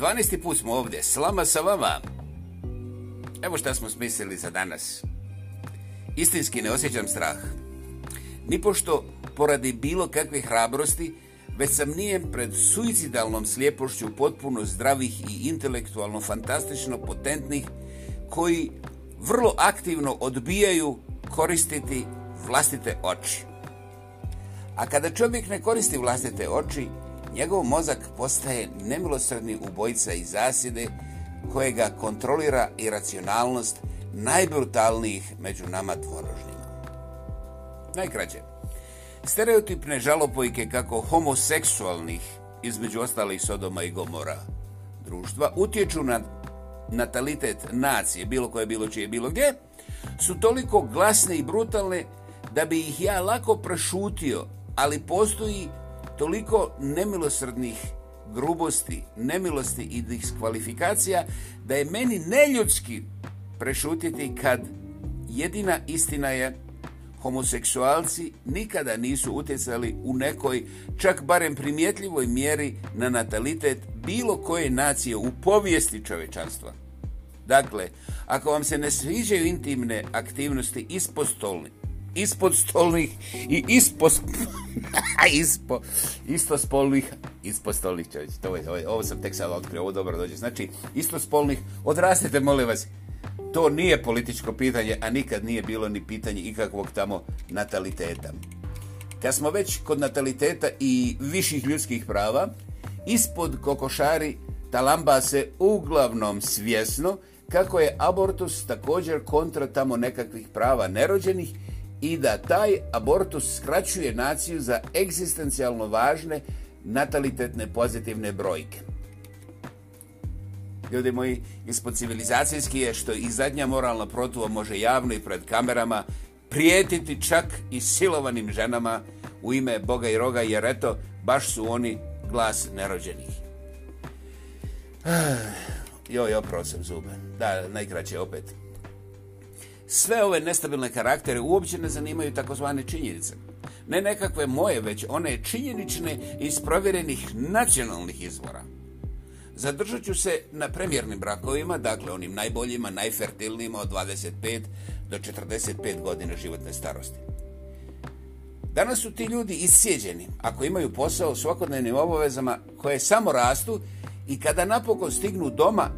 12. put smo ovdje, slama sa vama. Evo šta smo smislili za danas. Istinski ne osjećam strah. Nipošto poradi bilo kakve hrabrosti, već sam nijem pred suicidalnom slijepošću potpuno zdravih i intelektualno fantastično potentnih koji vrlo aktivno odbijaju koristiti vlastite oči. A kada čovjek ne koristi vlastite oči, njegov mozak postaje nemilosrdni ubojica iz zasjede koje ga kontrolira i racionalnost najbrutalnijih među nama dvorožnjima. Najkraće, stereotipne žalopojke kako homoseksualnih, između ostalih Sodoma i Gomora, društva, utječu na natalitet nacije, bilo koje, bilo čije, bilo gdje, su toliko glasne i brutalne da bi ih ja lako prešutio, ali postoji i toliko nemilosrdnih grubosti, nemilosti i diskvalifikacija da je meni neljudski prešutiti kad jedina istina je homoseksualci nikada nisu utjecali u nekoj čak barem primjetljivoj mjeri na natalitet bilo koje nacije u povijesti čovečanstva. Dakle, ako vam se ne sviđaju intimne aktivnosti ispod stolnika, ispod stolnih i ispod ispo, isto spolnih ispod stolnih čovječ. To je, ovo, ovo sam tek sad otkrio, ovo dobro dođe. Znači, isto spolnih, odrastete, molim vas, to nije političko pitanje, a nikad nije bilo ni pitanje ikakvog tamo nataliteta. Kad smo već kod nataliteta i viših ljudskih prava, ispod kokošari talamba se uglavnom svjesno kako je abortus također kontra tamo nekakvih prava nerođenih i da taj abortus skraćuje naciju za egzistencijalno važne natalitetne pozitivne brojke. Ljudi moji, ispod civilizacijski je što i zadnja moralna protuva može javno i pred kamerama prijetiti čak i silovanim ženama u ime Boga i Roga, jer eto, baš su oni glas nerođenih. Ah, joj, oprosim zube. Da, najkraće opet. Opet sve ove nestabilne karaktere uopće ne zanimaju takozvane činjenice. Ne nekakve moje, već one činjenične iz provjerenih nacionalnih izvora. Zadržat ću se na premjernim brakovima, dakle onim najboljima, najfertilnijima od 25 do 45 godina životne starosti. Danas su ti ljudi iscijeđeni ako imaju posao u svakodnevnim obavezama koje samo rastu i kada napokon stignu doma,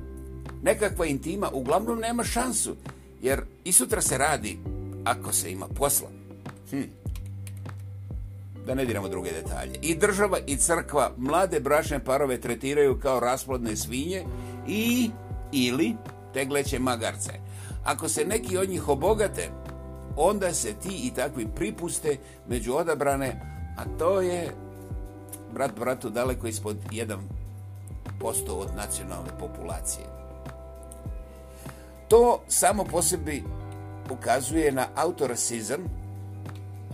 nekakva intima uglavnom nema šansu Jer i sutra se radi ako se ima posla. Hm. Da ne diramo druge detalje. I država i crkva mlade brašne parove tretiraju kao rasplodne svinje i ili tegleće magarce. Ako se neki od njih obogate, onda se ti i takvi pripuste među odabrane, a to je brat bratu daleko ispod 1% od nacionalne populacije to samo po sebi ukazuje na autorasizam.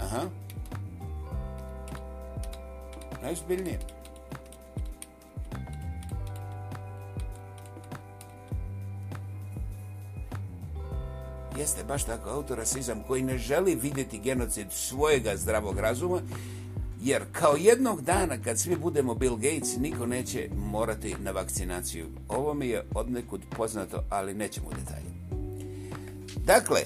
Aha. Najzbiljnije. Jeste baš tako autorasizam koji ne želi vidjeti genocid svojega zdravog razuma Jer kao jednog dana kad svi budemo Bill Gates, niko neće morati na vakcinaciju. Ovo mi je odnekud poznato, ali nećemo u detalje. Dakle,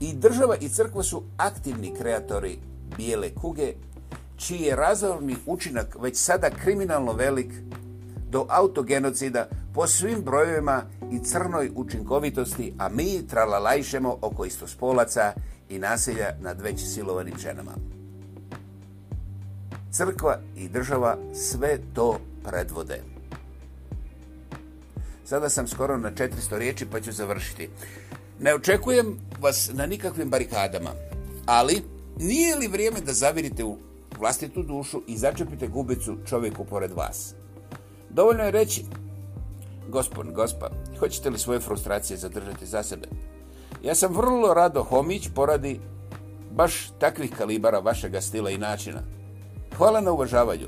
i država i crkva su aktivni kreatori bijele kuge, čiji je razorni učinak već sada kriminalno velik do autogenocida po svim brojevima i crnoj učinkovitosti, a mi tralalajšemo oko istospolaca i nasilja nad već silovanim ženama crkva i država sve to predvode. Sada sam skoro na 400 riječi pa ću završiti. Ne očekujem vas na nikakvim barikadama, ali nije li vrijeme da zavirite u vlastitu dušu i začepite gubicu čovjeku pored vas? Dovoljno je reći, gospod, gospa, hoćete li svoje frustracije zadržati za sebe? Ja sam vrlo rado homić poradi baš takvih kalibara vašega stila i načina. Hvala na uvažavanju.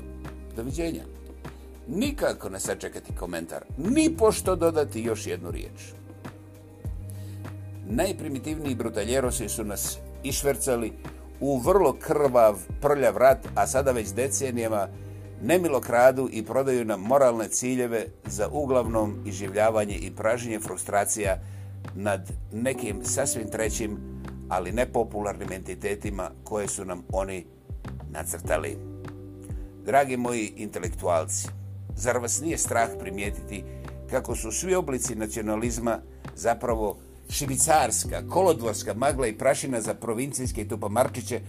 Doviđenja. Nikako ne sačekati komentar, ni pošto dodati još jednu riječ. Najprimitivniji brutaljerosi su nas išvercali u vrlo krvav prljav rat, a sada već decenijama nemilo kradu i prodaju nam moralne ciljeve za uglavnom iživljavanje i pražnje frustracija nad nekim sasvim trećim, ali nepopularnim entitetima koje su nam oni nacrtali. Dragi moji intelektualci, zar vas nije strah primijetiti kako su svi oblici nacionalizma zapravo šibicarska, kolodvorska magla i prašina za provincijske tupamarčiće,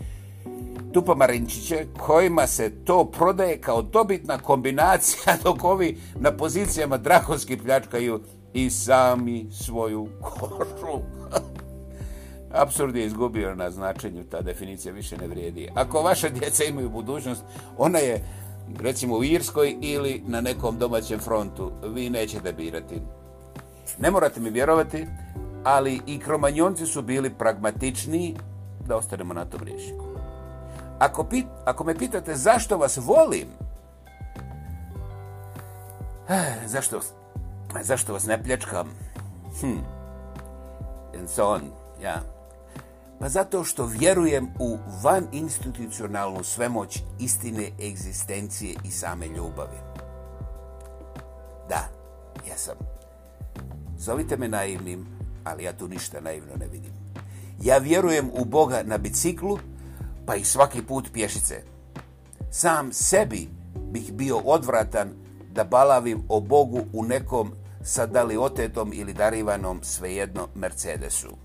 tupamarinčiće, kojima se to prodaje kao dobitna kombinacija dok ovi na pozicijama drakonski pljačkaju i sami svoju kožu. Absurd je izgubio na značenju, ta definicija više ne vrijedi. Ako vaše djece imaju budućnost, ona je recimo u Irskoj ili na nekom domaćem frontu. Vi nećete birati. Ne morate mi vjerovati, ali i kromanjonci su bili pragmatični da ostanemo na tom rješiku. Ako, pit, ako me pitate zašto vas volim, eh, zašto, zašto vas ne pljačkam, hm, and so on, ja, yeah. Pa zato što vjerujem u van institucionalnu svemoć istine egzistencije i same ljubavi. Da, ja sam. Zovite me naivnim, ali ja tu ništa naivno ne vidim. Ja vjerujem u Boga na biciklu, pa i svaki put pješice. Sam sebi bih bio odvratan da balavim o Bogu u nekom sadali otetom ili darivanom svejedno Mercedesu.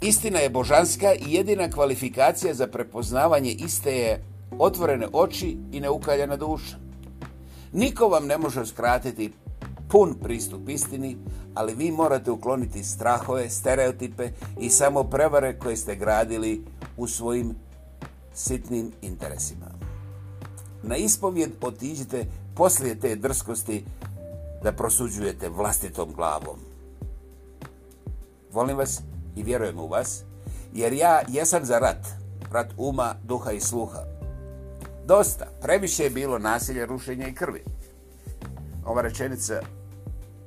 Istina je božanska i jedina kvalifikacija za prepoznavanje iste je otvorene oči i neukaljena duša. Niko vam ne može skratiti pun pristup istini, ali vi morate ukloniti strahove, stereotipe i samo prevare koje ste gradili u svojim sitnim interesima. Na ispovjed otiđite poslije te drskosti da prosuđujete vlastitom glavom. Volim vas, i vjerujem u vas, jer ja jesam za rat, rat uma, duha i sluha. Dosta, previše je bilo nasilja, rušenja i krvi. Ova rečenica,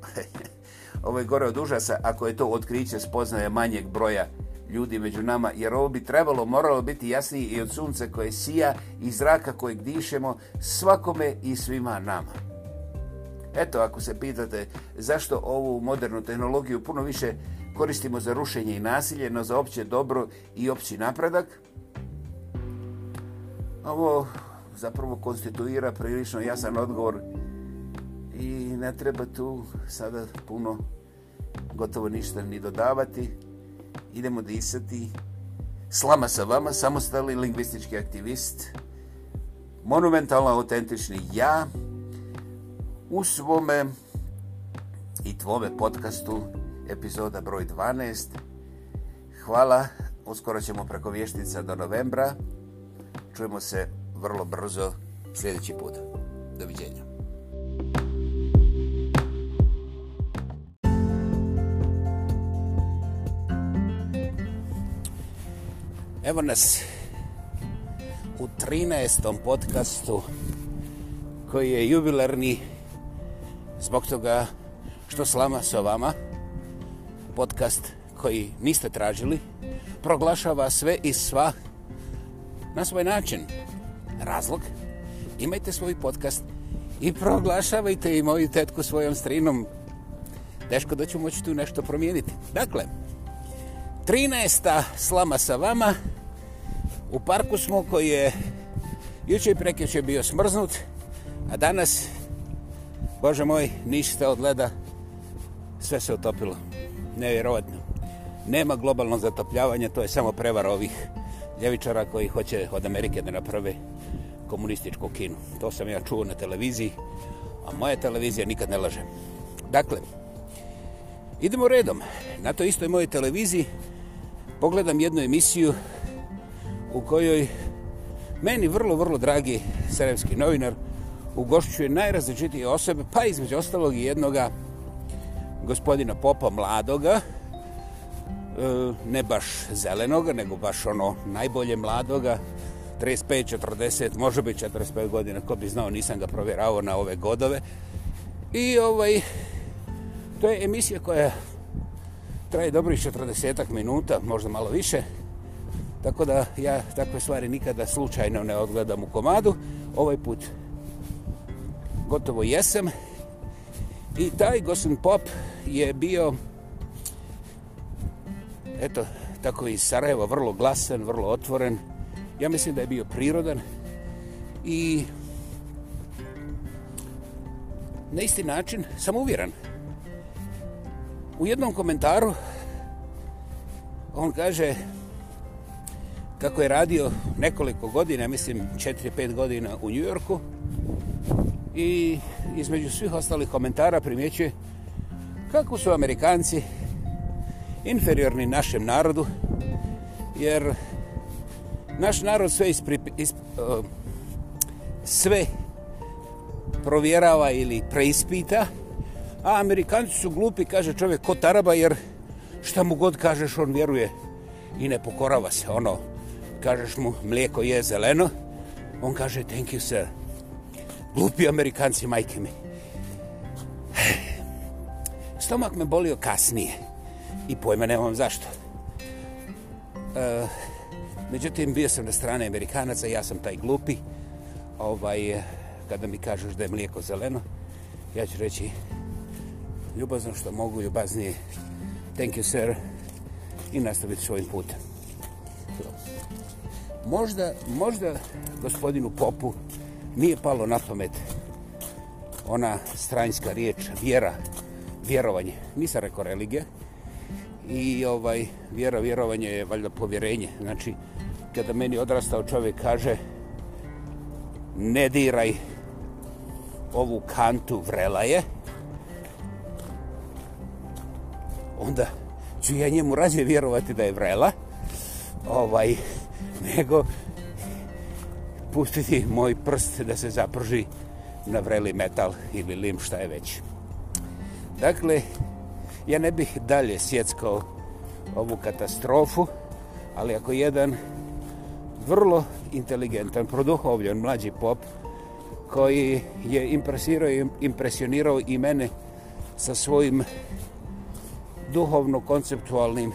ovo je gore od užasa, ako je to otkriće spoznaje manjeg broja ljudi među nama, jer ovo bi trebalo, moralo biti jasnije i od sunca koje sija i zraka kojeg dišemo svakome i svima nama. Eto, ako se pitate zašto ovu modernu tehnologiju puno više koristimo za rušenje i nasilje, no za opće dobro i opći napredak. Ovo zapravo konstituira prilično jasan odgovor i ne treba tu sada puno gotovo ništa ni dodavati. Idemo disati. Slama sa vama, samostalni lingvistički aktivist, monumentalno autentični ja u svome i tvome podcastu epizoda broj 12. Hvala, uskoro ćemo preko vještica do novembra. Čujemo se vrlo brzo sljedeći put. Doviđenja. Evo nas u 13. podcastu koji je jubilarni zbog toga što slama sa vama podcast koji niste tražili, proglašava sve i sva na svoj način. Razlog, imajte svoj podcast i proglašavajte i moju tetku svojom strinom. Teško da ću moći tu nešto promijeniti. Dakle, 13. slama sa vama. U parku smo koji je juče i prekeće bio smrznut, a danas, Bože moj, ništa od leda, sve se otopilo nevjerovatno. Nema globalno zatopljavanje, to je samo prevara ovih ljevičara koji hoće od Amerike da naprave komunističku kinu. To sam ja čuo na televiziji, a moja televizija nikad ne laže. Dakle, idemo redom. Na to istoj moje televiziji pogledam jednu emisiju u kojoj meni vrlo, vrlo dragi sremski novinar ugošćuje najrazličitije osobe, pa između ostalog i jednoga gospodina Popa mladoga, e, ne baš zelenoga, nego baš ono najbolje mladoga, 35, 40, može biti 45 godina, ko bi znao, nisam ga provjerao na ove godove. I ovaj, to je emisija koja traje dobrih 40 minuta, možda malo više, tako da ja takve stvari nikada slučajno ne odgledam u komadu. Ovaj put gotovo jesam I taj Gosun Pop je bio eto, tako iz Sarajeva, vrlo glasan, vrlo otvoren. Ja mislim da je bio prirodan i na isti način sam uvjeran. U jednom komentaru on kaže kako je radio nekoliko godina, mislim 4-5 godina u Njujorku, i između svih ostalih komentara primjećuje kako su Amerikanci inferiorni našem narodu, jer naš narod sve ispri, isp, uh, sve provjerava ili preispita, a Amerikanci su glupi, kaže čovjek, ko taraba, jer šta mu god kažeš, on vjeruje i ne pokorava se, ono, kažeš mu, mlijeko je zeleno, on kaže, thank you, sir, Glupi Amerikanci, majke mi. Stomak me bolio kasnije. I pojma nemam zašto. E, međutim, bio sam na strane Amerikanaca, ja sam taj glupi. Ovaj, kada mi kažeš da je mlijeko zeleno, ja ću reći ljubazno što mogu, ljubaznije. Thank you, sir. I nastaviti svojim putem. Možda, možda gospodinu Popu nije palo na pamet ona stranjska riječ vjera, vjerovanje. Nisam rekao religija. I ovaj vjera, vjerovanje je valjda povjerenje. Znači, kada meni odrastao čovjek kaže ne diraj ovu kantu vrela je, onda ću ja njemu rađe vjerovati da je vrela, ovaj, nego pustiti moj prst da se zaprži na vreli metal ili lim šta je već. Dakle, ja ne bih dalje sjeckao ovu katastrofu, ali ako jedan vrlo inteligentan, produhovljen mlađi pop koji je impresirao, impresionirao i mene sa svojim duhovno-konceptualnim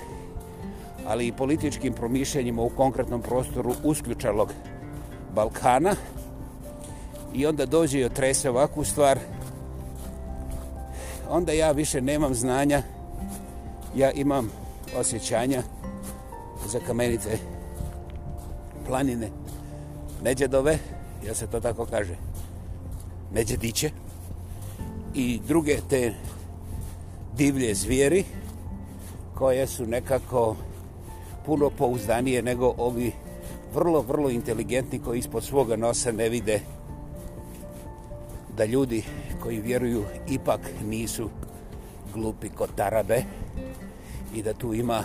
ali i političkim promišljenjima u konkretnom prostoru usključalog Balkana i onda dođe i otrese ovakvu stvar, onda ja više nemam znanja, ja imam osjećanja za kamenice planine Neđedove, ja se to tako kaže, Neđediće i druge te divlje zvijeri koje su nekako puno pouzdanije nego ovi zvijeri vrlo, vrlo inteligentni koji ispod svoga nosa ne vide da ljudi koji vjeruju ipak nisu glupi kod tarabe i da tu ima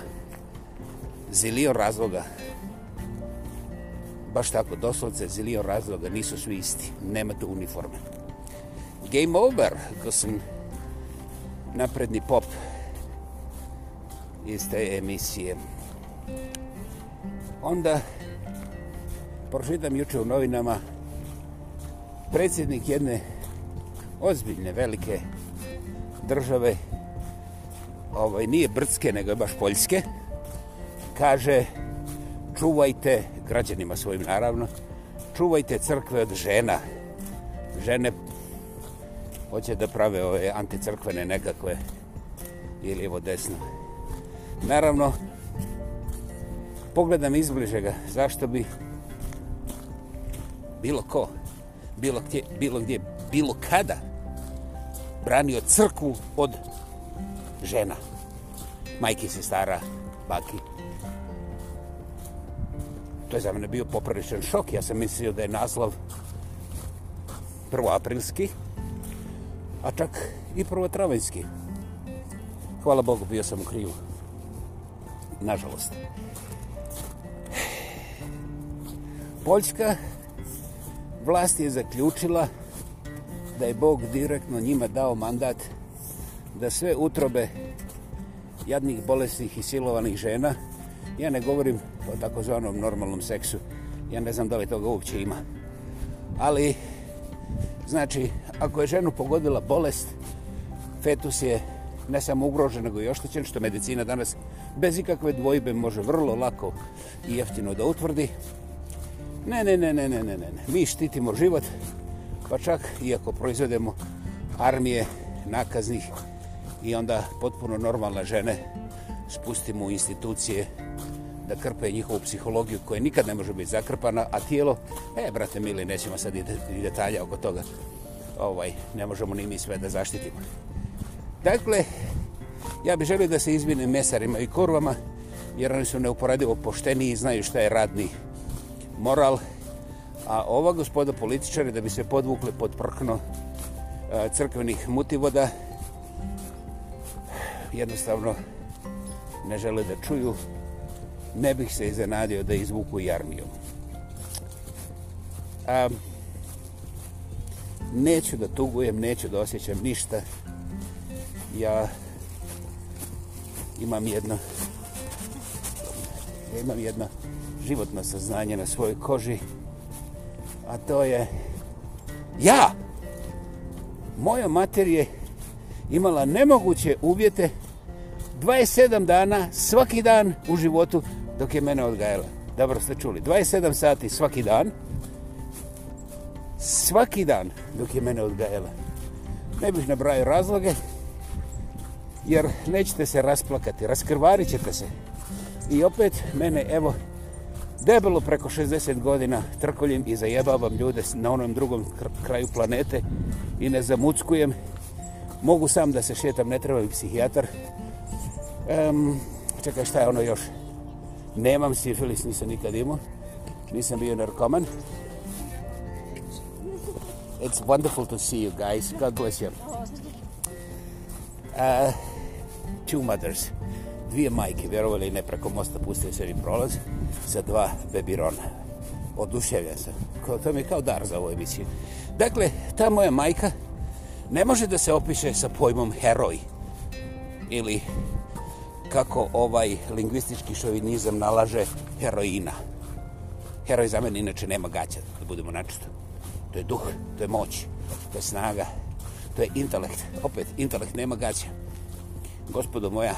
zilion razloga. Baš tako, doslovce zilion razloga, nisu svi isti, nema tu uniforme. Game over, ko sam napredni pop iz te emisije. Onda pročitam juče u novinama predsjednik jedne ozbiljne velike države ovaj nije brdske nego je baš poljske kaže čuvajte građanima svojim naravno čuvajte crkve od žena žene hoće da prave ove anticrkvene nekakve ili ovo desno naravno pogledam izbliže ga zašto bi bilo ko, bilo gdje, bilo gdje, bilo kada, branio crkvu od žena, majke se stara, baki. To je za mene bio popravičan šok, ja sam mislio da je naslov prvoaprilski, a čak i prvotravenski. Hvala Bogu, bio sam u krivu. Nažalost. Poljska, Vlast je zaključila da je Bog direktno njima dao mandat da sve utrobe jadnih, bolesnih i silovanih žena, ja ne govorim o takozvanom normalnom seksu, ja ne znam da li toga uopće ima, ali znači ako je ženu pogodila bolest, fetus je ne samo ugrožen nego i oštećen, što medicina danas bez ikakve dvojbe može vrlo lako i jeftino da utvrdi, Ne, ne, ne, ne, ne, ne, ne, ne. Mi štitimo život, pa čak iako proizvedemo armije nakaznih i onda potpuno normalne žene spustimo u institucije da krpe njihovu psihologiju koja nikad ne može biti zakrpana, a tijelo, e, brate mili, nećemo sad i detalja oko toga. Ovaj, ne možemo ni mi sve da zaštitimo. Dakle, ja bih želio da se izvinim mesarima i kurvama, jer oni su neuporadivo pošteni i znaju šta je radni radni moral, a ova gospoda političari da bi se podvukli pod prkno e, crkvenih mutivoda jednostavno ne žele da čuju ne bih se iznenadio da izvuku i armiju a, neću da tugujem neću da osjećam ništa ja imam jedno imam jedno životno saznanje na svojoj koži, a to je ja. Moja materija imala nemoguće uvjete 27 dana svaki dan u životu dok je mene odgajala. Dobro ste čuli, 27 sati svaki dan, svaki dan dok je mene odgajala. Ne bih nabrajao razloge, jer nećete se rasplakati, raskrvarit ćete se. I opet mene, evo, debelo preko 60 godina trkoljem i zajebavam ljude na onom drugom kraju planete i ne zamuckujem. Mogu sam da se šetam, ne trebam psihijatar. Um, čekaj, šta je ono još? Nemam sifilis, nisam nikad imao. Nisam bio narkoman. It's wonderful to see you guys. God bless you. Uh, two mothers. Dvije majke, vjerovali ne, preko mosta pustili se prolaz. prolaz sa dva bebirona. Oduševljen sam. Kao, to mi je kao dar za ovu emisiju. Dakle, ta moja majka ne može da se opiše sa pojmom heroj. Ili kako ovaj lingvistički šovinizam nalaže heroina. Heroj za mene inače nema gaća, da budemo načito. To je duh, to je moć, to je snaga, to je intelekt. Opet, intelekt nema gaća. Gospodo moja,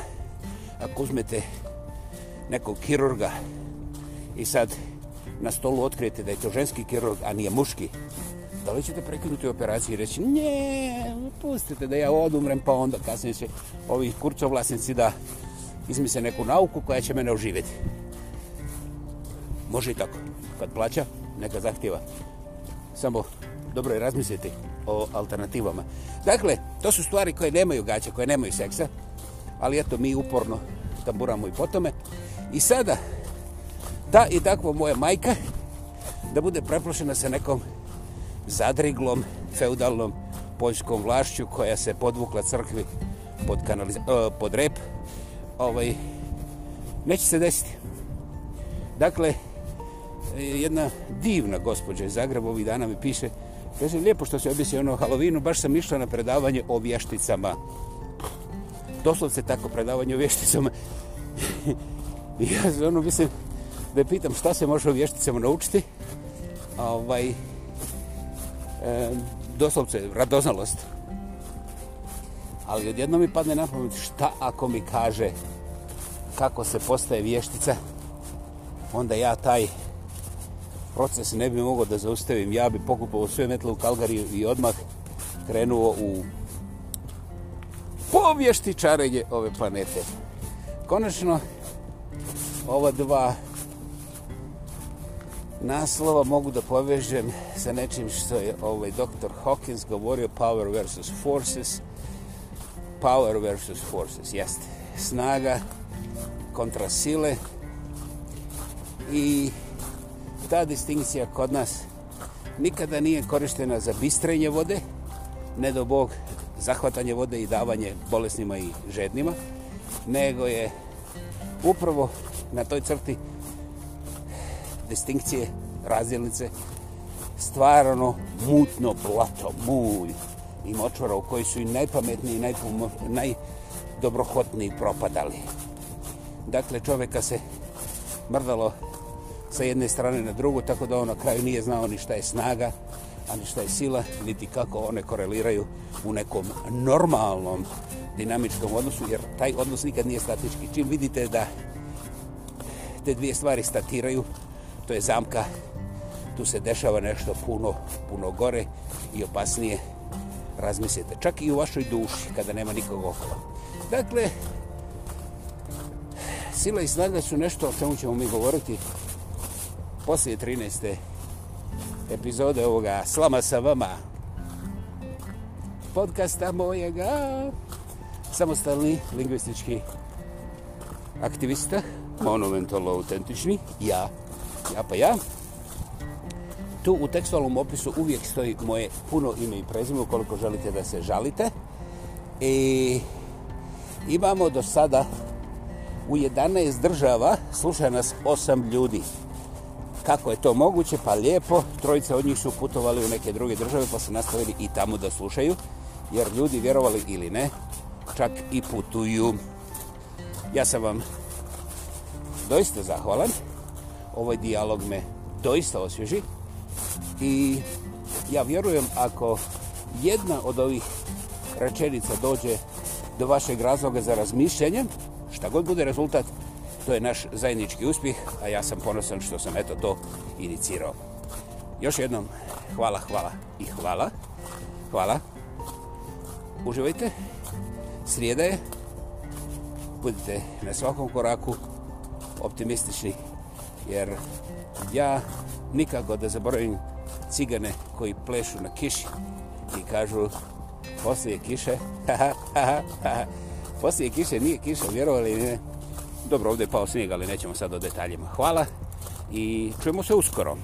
ako uzmete nekog kirurga i sad na stolu otkrijete da je to ženski kirurg, a nije muški, da li ćete prekinuti operaciju i reći ne, pustite da ja odumrem, pa onda kasnije će ovi kurcovlasnici da izmise neku nauku koja će mene oživjeti. Može i tako. Kad plaća, neka zahtjeva. Samo dobro je razmisliti o alternativama. Dakle, to su stvari koje nemaju gaća, koje nemaju seksa, ali eto, mi uporno tamburamo i po tome. I sada, ta i takva moja majka da bude preplošena sa nekom zadriglom, feudalnom poljskom vlašću koja se podvukla crkvi pod, kanaliz... E, pod rep. Ovaj, neće se desiti. Dakle, jedna divna gospođa iz Zagreba ovih dana mi piše kaže, lijepo što se objesio ono halovinu, baš sam išla na predavanje o vješticama. Doslovce tako, predavanje o vješticama. ja ono, mislim, da je pitam šta se može u vješticama naučiti. Ovaj, e, doslovce, radoznalost. Ali odjedno mi padne na pamet šta ako mi kaže kako se postaje vještica, onda ja taj proces ne bi mogao da zaustavim. Ja bi pokupao sve metle u Kalgariju i odmah krenuo u povještičarenje ove planete. Konačno, ova dva naslova mogu da povežem sa nečim što je ovaj doktor Hawkins govorio power versus forces power versus forces jeste snaga kontra sile i ta distinkcija kod nas nikada nije korištena za bistrenje vode ne do bog zahvatanje vode i davanje bolesnima i žednima nego je upravo na toj crti distinkcije, razdjelnice, stvarano mutno blato, mulj i močvara u koji su i najpametniji i najpumo, najdobrohotniji propadali. Dakle, čoveka se mrdalo sa jedne strane na drugu, tako da on na kraju nije znao ni šta je snaga, a ni šta je sila, niti kako one koreliraju u nekom normalnom dinamičkom odnosu, jer taj odnos nikad nije statički. Čim vidite da te dvije stvari statiraju, to je zamka. Tu se dešava nešto puno, puno gore i opasnije. Razmislite, čak i u vašoj duši, kada nema nikog okola. Dakle, sila i snaga su nešto o čemu ćemo mi govoriti poslije 13. epizode ovoga Slama sa vama podcasta mojega samostalni lingvistički aktivista monumentalno autentični ja ja pa ja. Tu u tekstualnom opisu uvijek stoji moje puno ime i prezime ukoliko želite da se žalite. I imamo do sada u 11 država slušaj nas 8 ljudi. Kako je to moguće? Pa lijepo. Trojica od njih su putovali u neke druge države pa su nastavili i tamo da slušaju. Jer ljudi vjerovali ili ne, čak i putuju. Ja sam vam doista zahvalan ovaj dijalog me doista osvježi i ja vjerujem ako jedna od ovih rečenica dođe do vašeg razloga za razmišljanje, šta god bude rezultat, to je naš zajednički uspjeh, a ja sam ponosan što sam eto to inicirao. Još jednom, hvala, hvala i hvala. Hvala. Uživajte. Srijeda je. Budite na svakom koraku optimistični jer ja nikako da zaboravim cigane koji plešu na kiši i kažu poslije kiše, poslije kiše nije kiša, vjerovali ne. Dobro, ovdje je pao snijeg, ali nećemo sad o detaljima. Hvala i čujemo se uskoro.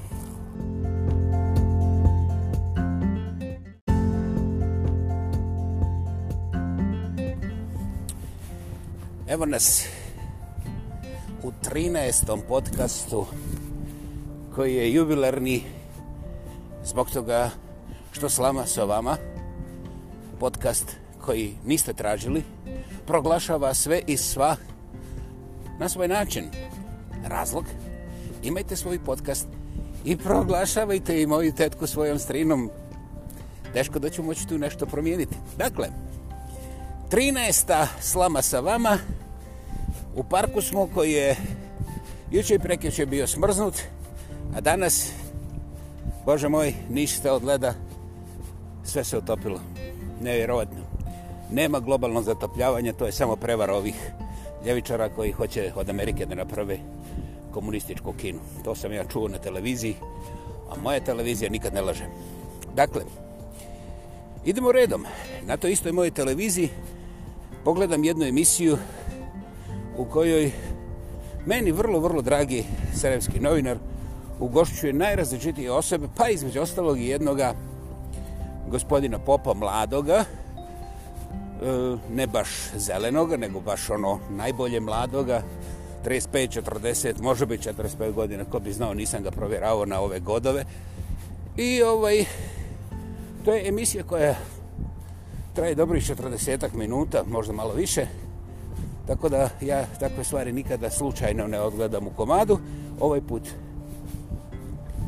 Evo nas u 13. podcastu koji je jubilarni zbog toga što slama sa vama podcast koji niste tražili proglašava sve i sva na svoj način razlog imajte svoj podcast i proglašavajte i moju tetku svojom strinom teško da ću moći tu nešto promijeniti dakle 13. slama sa vama u parku smo koji je juče i prekeće bio smrznut, a danas, bože moj, ništa od leda, sve se utopilo. Nevjerovatno. Nema globalno zatopljavanje, to je samo prevara ovih ljevičara koji hoće od Amerike da naprave komunističku kinu. To sam ja čuo na televiziji, a moja televizija nikad ne laže. Dakle, idemo redom. Na to istoj mojoj televiziji pogledam jednu emisiju u kojoj meni vrlo, vrlo dragi sremski novinar ugošćuje najrazličitije osobe, pa između ostalog i jednoga gospodina Popa Mladoga, e, ne baš zelenoga, nego baš ono najbolje mladoga, 35, 40, može biti 45 godina, ko bi znao, nisam ga provjerao na ove godove. I ovaj, to je emisija koja traje dobrih 40 minuta, možda malo više, Tako da ja takve stvari nikada slučajno ne odgledam u komadu. Ovaj put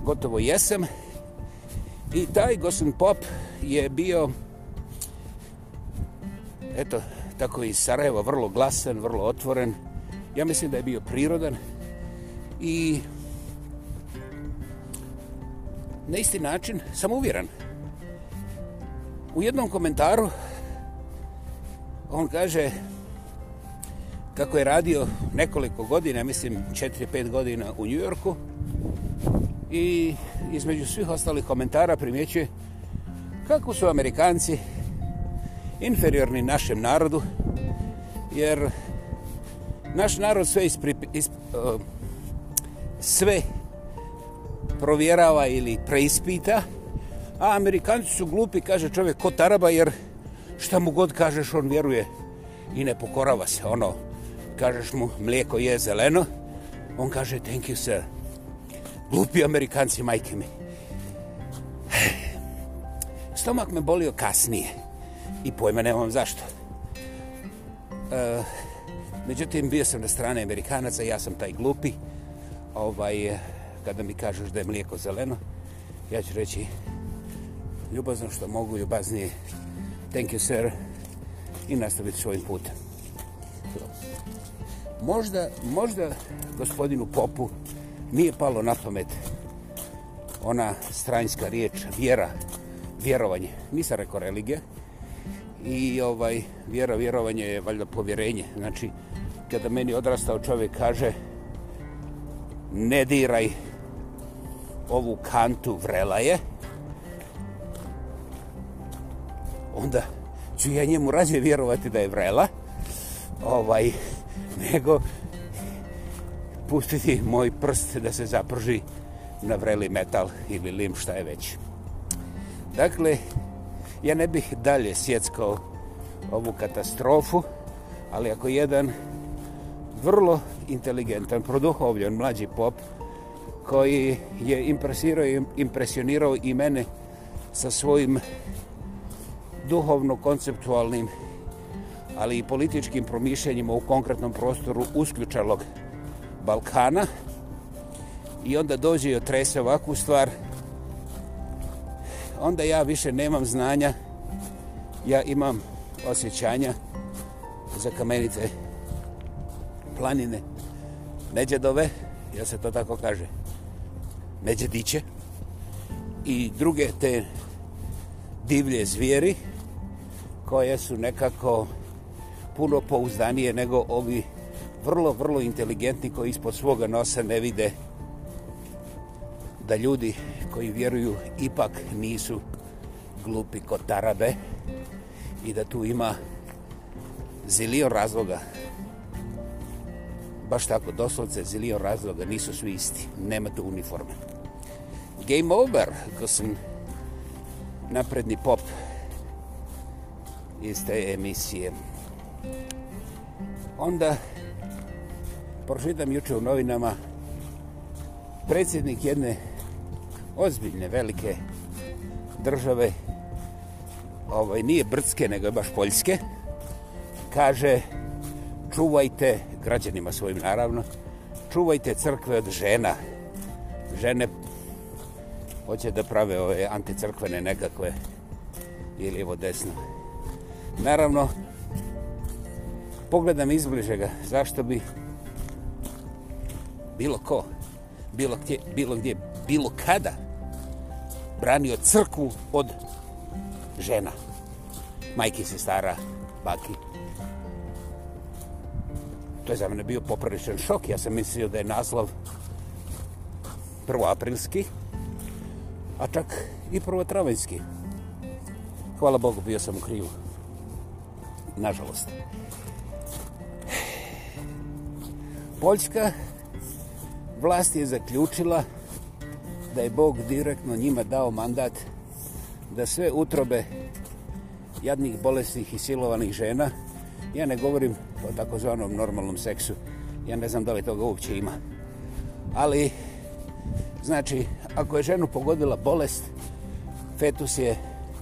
gotovo jesam. I taj Gosun Pop je bio eto, tako iz Sarajeva, vrlo glasan, vrlo otvoren. Ja mislim da je bio prirodan i na isti način sam uvjeran. U jednom komentaru on kaže, kako je radio nekoliko godina, mislim 4-5 godina u Njujorku i između svih ostalih komentara primjećuje kako su Amerikanci inferiorni našem narodu jer naš narod sve ispri, isp, uh, sve provjerava ili preispita a Amerikanci su glupi kaže čovjek ko taraba jer šta mu god kažeš on vjeruje i ne pokorava se ono kažeš mu mlijeko je zeleno, on kaže thank you sir. Glupi amerikanci, majke mi. Stomak me bolio kasnije i pojma nemam zašto. E, međutim, bio sam na strane amerikanaca, ja sam taj glupi. Ovaj, kada mi kažeš da je mlijeko zeleno, ja ću reći ljubazno što mogu, ljubaznije thank you sir i nastaviti svojim putem. Thank you možda, možda gospodinu Popu nije palo na pamet ona stranjska riječ, vjera, vjerovanje. Nisam rekao religija. I ovaj vjera, vjerovanje je valjda povjerenje. Znači, kada meni odrastao čovjek kaže ne diraj ovu kantu vrela je, onda ću ja njemu razje vjerovati da je vrela. Ovaj, nego pustiti moj prst da se zaprži na vreli metal ili lim šta je već. Dakle, ja ne bih dalje sjeckao ovu katastrofu, ali ako jedan vrlo inteligentan, produhovljen mlađi pop koji je impresirao, impresionirao i mene sa svojim duhovno-konceptualnim ali i političkim promišljenjima u konkretnom prostoru usključalog Balkana. I onda dođe i otrese ovakvu stvar. Onda ja više nemam znanja, ja imam osjećanja za kamenice planine Neđedove, ja se to tako kaže, Neđediće i druge te divlje zvijeri koje su nekako puno pouzdanije nego ovi vrlo, vrlo inteligentni koji ispod svoga nosa ne vide da ljudi koji vjeruju ipak nisu glupi kod tarabe i da tu ima zilion razloga. Baš tako, doslovce zilion razloga, nisu svi isti, nema tu uniforme. Game over, ko sam napredni pop iz te emisije. Hmm onda pročitam juče u novinama predsjednik jedne ozbiljne velike države ovaj, nije brdske nego je baš poljske kaže čuvajte građanima svojim naravno čuvajte crkve od žena žene hoće da prave ove anticrkvene nekakve ili evo desno naravno pogledam izbliže ga, zašto bi bilo ko, bilo gdje, bilo gdje, bilo kada branio crkvu od žena, majke, sestara, baki. To je za mene bio popravičan šok. Ja sam mislio da je naslov prvoaprilski, a čak i prvotravenski. Hvala Bogu, bio sam u krivu. Nažalost. Poljska vlast je zaključila da je Bog direktno njima dao mandat da sve utrobe jadnih, bolesnih i silovanih žena, ja ne govorim o takozvanom normalnom seksu, ja ne znam da li toga uopće ima, ali znači ako je ženu pogodila bolest, fetus je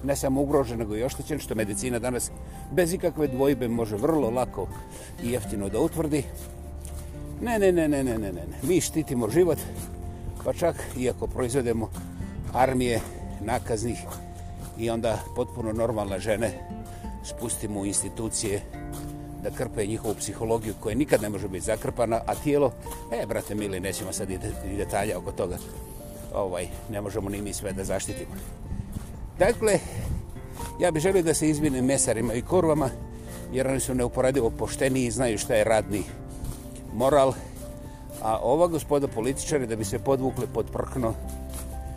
ne samo ugrožen nego i oštećen, što medicina danas bez ikakve dvojbe može vrlo lako i jeftino da utvrdi, Ne, ne, ne, ne, ne, ne, ne, ne. Mi štitimo život, pa čak iako proizvedemo armije nakaznih i onda potpuno normalne žene spustimo u institucije da krpe njihovu psihologiju koja nikad ne može biti zakrpana, a tijelo, e, brate mili, nećemo sad i detalja oko toga. Ovaj, ne možemo ni mi sve da zaštitimo. Dakle, ja bih želio da se izvinim mesarima i korvama, jer oni su neuporadivo pošteni i znaju šta je radni moral, a ova gospoda političari da bi se podvukli pod prkno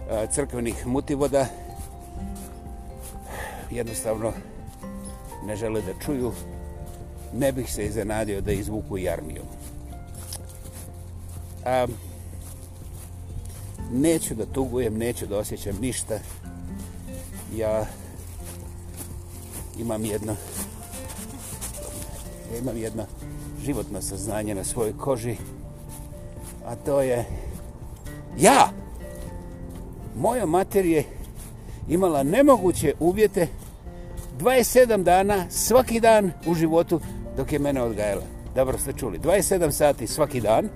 e, crkvenih mutivoda jednostavno ne žele da čuju ne bih se iznenadio da izvuku i armiju a, neću da tugujem neću da osjećam ništa ja imam jedno imam jedno životno saznanje na svojoj koži, a to je ja. Moja materija imala nemoguće uvjete 27 dana svaki dan u životu dok je mene odgajala. Dobro ste čuli, 27 sati svaki dan,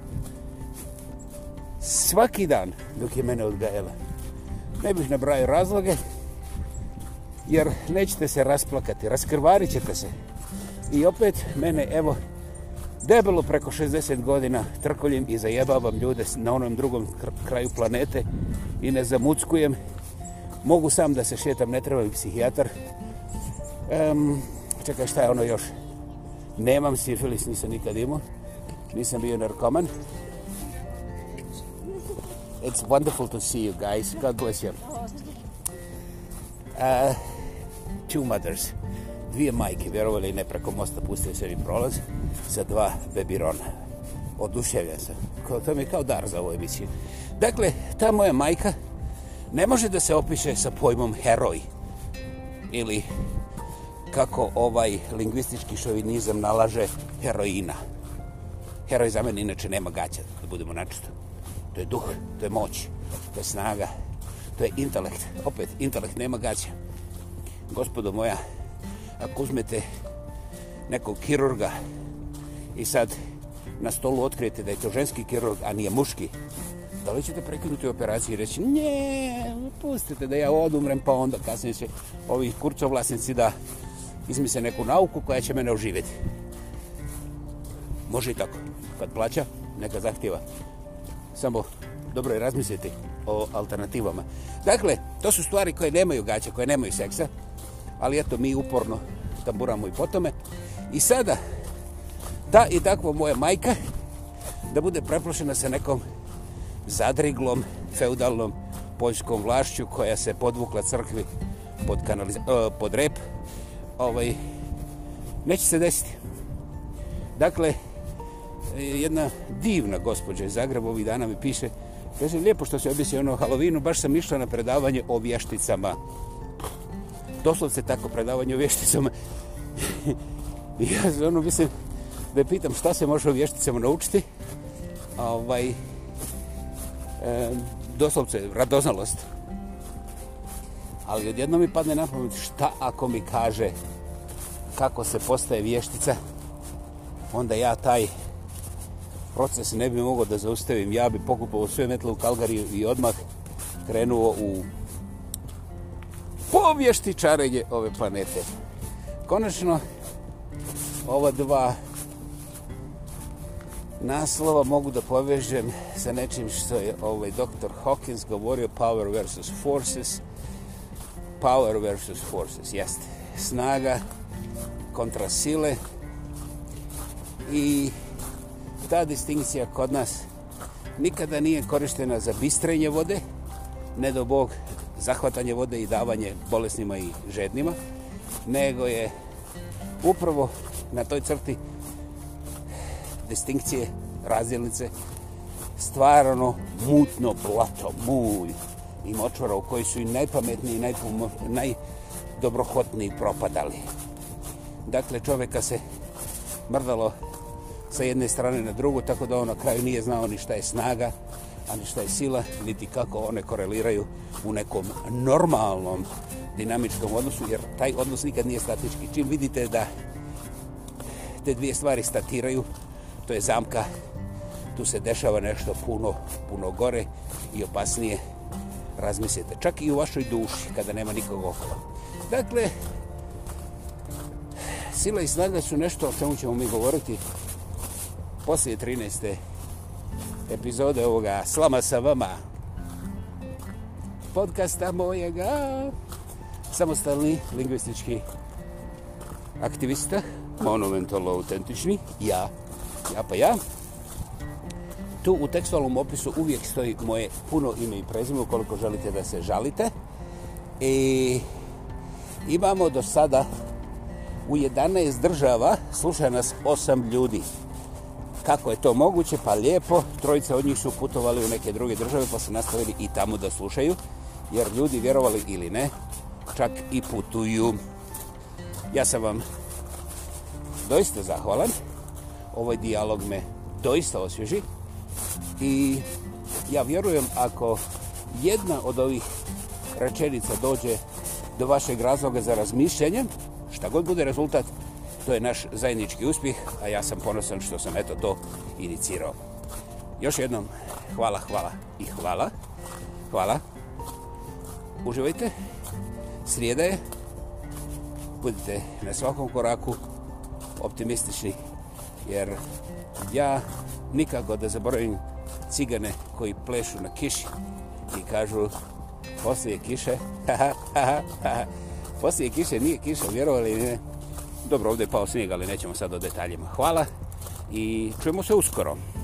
svaki dan dok je mene odgajala. Ne bih nabrajao razloge, jer nećete se rasplakati, raskrvarit ćete se. I opet mene, evo, debelo preko 60 godina trkoljem i zajebavam ljude na onom drugom kraju planete i ne zamuckujem. Mogu sam da se šetam, ne trebam psihijatar. Um, čekaj, šta je ono još? Nemam sifilis, nisam nikad imao. Nisam bio narkoman. It's wonderful to see you guys. God bless you. Uh, two mothers. Two mothers dvije majke, vjerovali ne preko mosta, pustili se mi prolaz sa dva bebirona. Oduševljen sam. To mi je kao dar za ovu emisiju. Dakle, ta moja majka ne može da se opiše sa pojmom heroj ili kako ovaj lingvistički šovinizam nalaže heroina. Heroj za mene inače nema gaća, da budemo načito. To je duh, to je moć, to je snaga, to je intelekt. Opet, intelekt nema gaća. Gospodo moja, ako uzmete nekog kirurga i sad na stolu otkrijete da je to ženski kirurg, a nije muški, da li ćete prekinuti operaciju i reći ne, pustite da ja odumrem, pa onda kasnije će ovi kurcovlasnici da izmise neku nauku koja će mene oživjeti. Može i tako. Kad plaća, neka zahtjeva. Samo dobro je razmisliti o alternativama. Dakle, to su stvari koje nemaju gaća, koje nemaju seksa, ali eto mi uporno tamburamo i po tome. I sada, ta i takva moja majka, da bude preplošena sa nekom zadriglom, feudalnom poljskom vlašću koja se podvukla crkvi pod, kanaliz... E, pod rep, ovaj, neće se desiti. Dakle, jedna divna gospođa iz Zagreba ovih dana mi piše, kaže, lijepo što se objesi ono Halloweenu, baš sam išla na predavanje o vješticama doslov se tako predavanje o vješticama. ja ono mislim da je pitam šta se može o vješticama naučiti. Ovaj, e, doslov se radoznalost. Ali odjedno mi padne napomit šta ako mi kaže kako se postaje vještica, onda ja taj proces ne bi mogao da zaustavim. Ja bi pokupao sve metle u Kalgariju i odmah krenuo u povješti čarenje ove planete. Konačno, ova dva naslova mogu da povežem sa nečim što je ovaj doktor Hawkins govorio power versus forces power versus forces jest snaga kontra sile i ta distinkcija kod nas nikada nije korištena za bistrenje vode ne do bog zahvatanje vode i davanje bolesnima i žednima, nego je upravo na toj crti distinkcije, razdjelnice, stvarano mutno blato, mulj i močvara u kojoj su i najpametniji i najdobrohotniji propadali. Dakle, čoveka se mrdalo sa jedne strane na drugu, tako da on na kraju nije znao ni šta je snaga, ani šta je sila, niti kako one koreliraju u nekom normalnom dinamičkom odnosu, jer taj odnos nikad nije statički. Čim vidite da te dvije stvari statiraju, to je zamka, tu se dešava nešto puno, puno gore i opasnije razmislite. Čak i u vašoj duši, kada nema nikog okolo. Dakle, sila i snaga su nešto o čemu ćemo mi govoriti poslije 13 epizode ovoga Slama sa vama podcasta mojega samostalni lingvistički aktivista monumentalno autentični ja, ja pa ja tu u tekstualnom opisu uvijek stoji moje puno ime i prezime ukoliko želite da se žalite i imamo do sada u 11 država sluša nas 8 ljudi kako je to moguće, pa lijepo, trojica od njih su putovali u neke druge države pa se nastavili i tamo da slušaju, jer ljudi vjerovali ili ne, čak i putuju. Ja sam vam doista zahvalan, ovaj dijalog me doista osvježi i ja vjerujem ako jedna od ovih rečenica dođe do vašeg razloga za razmišljanje, šta god bude rezultat, to je naš zajednički uspjeh, a ja sam ponosan što sam eto to inicirao. Još jednom, hvala, hvala i hvala. Hvala. Uživajte. Srijeda je. Budite na svakom koraku optimistični, jer ja nikako da zaboravim cigane koji plešu na kiši i kažu poslije kiše, poslije kiše nije kiša, vjerovali ne, dobro, ovdje je pao snijeg, ali nećemo sad o detaljima. Hvala i čujemo se uskoro.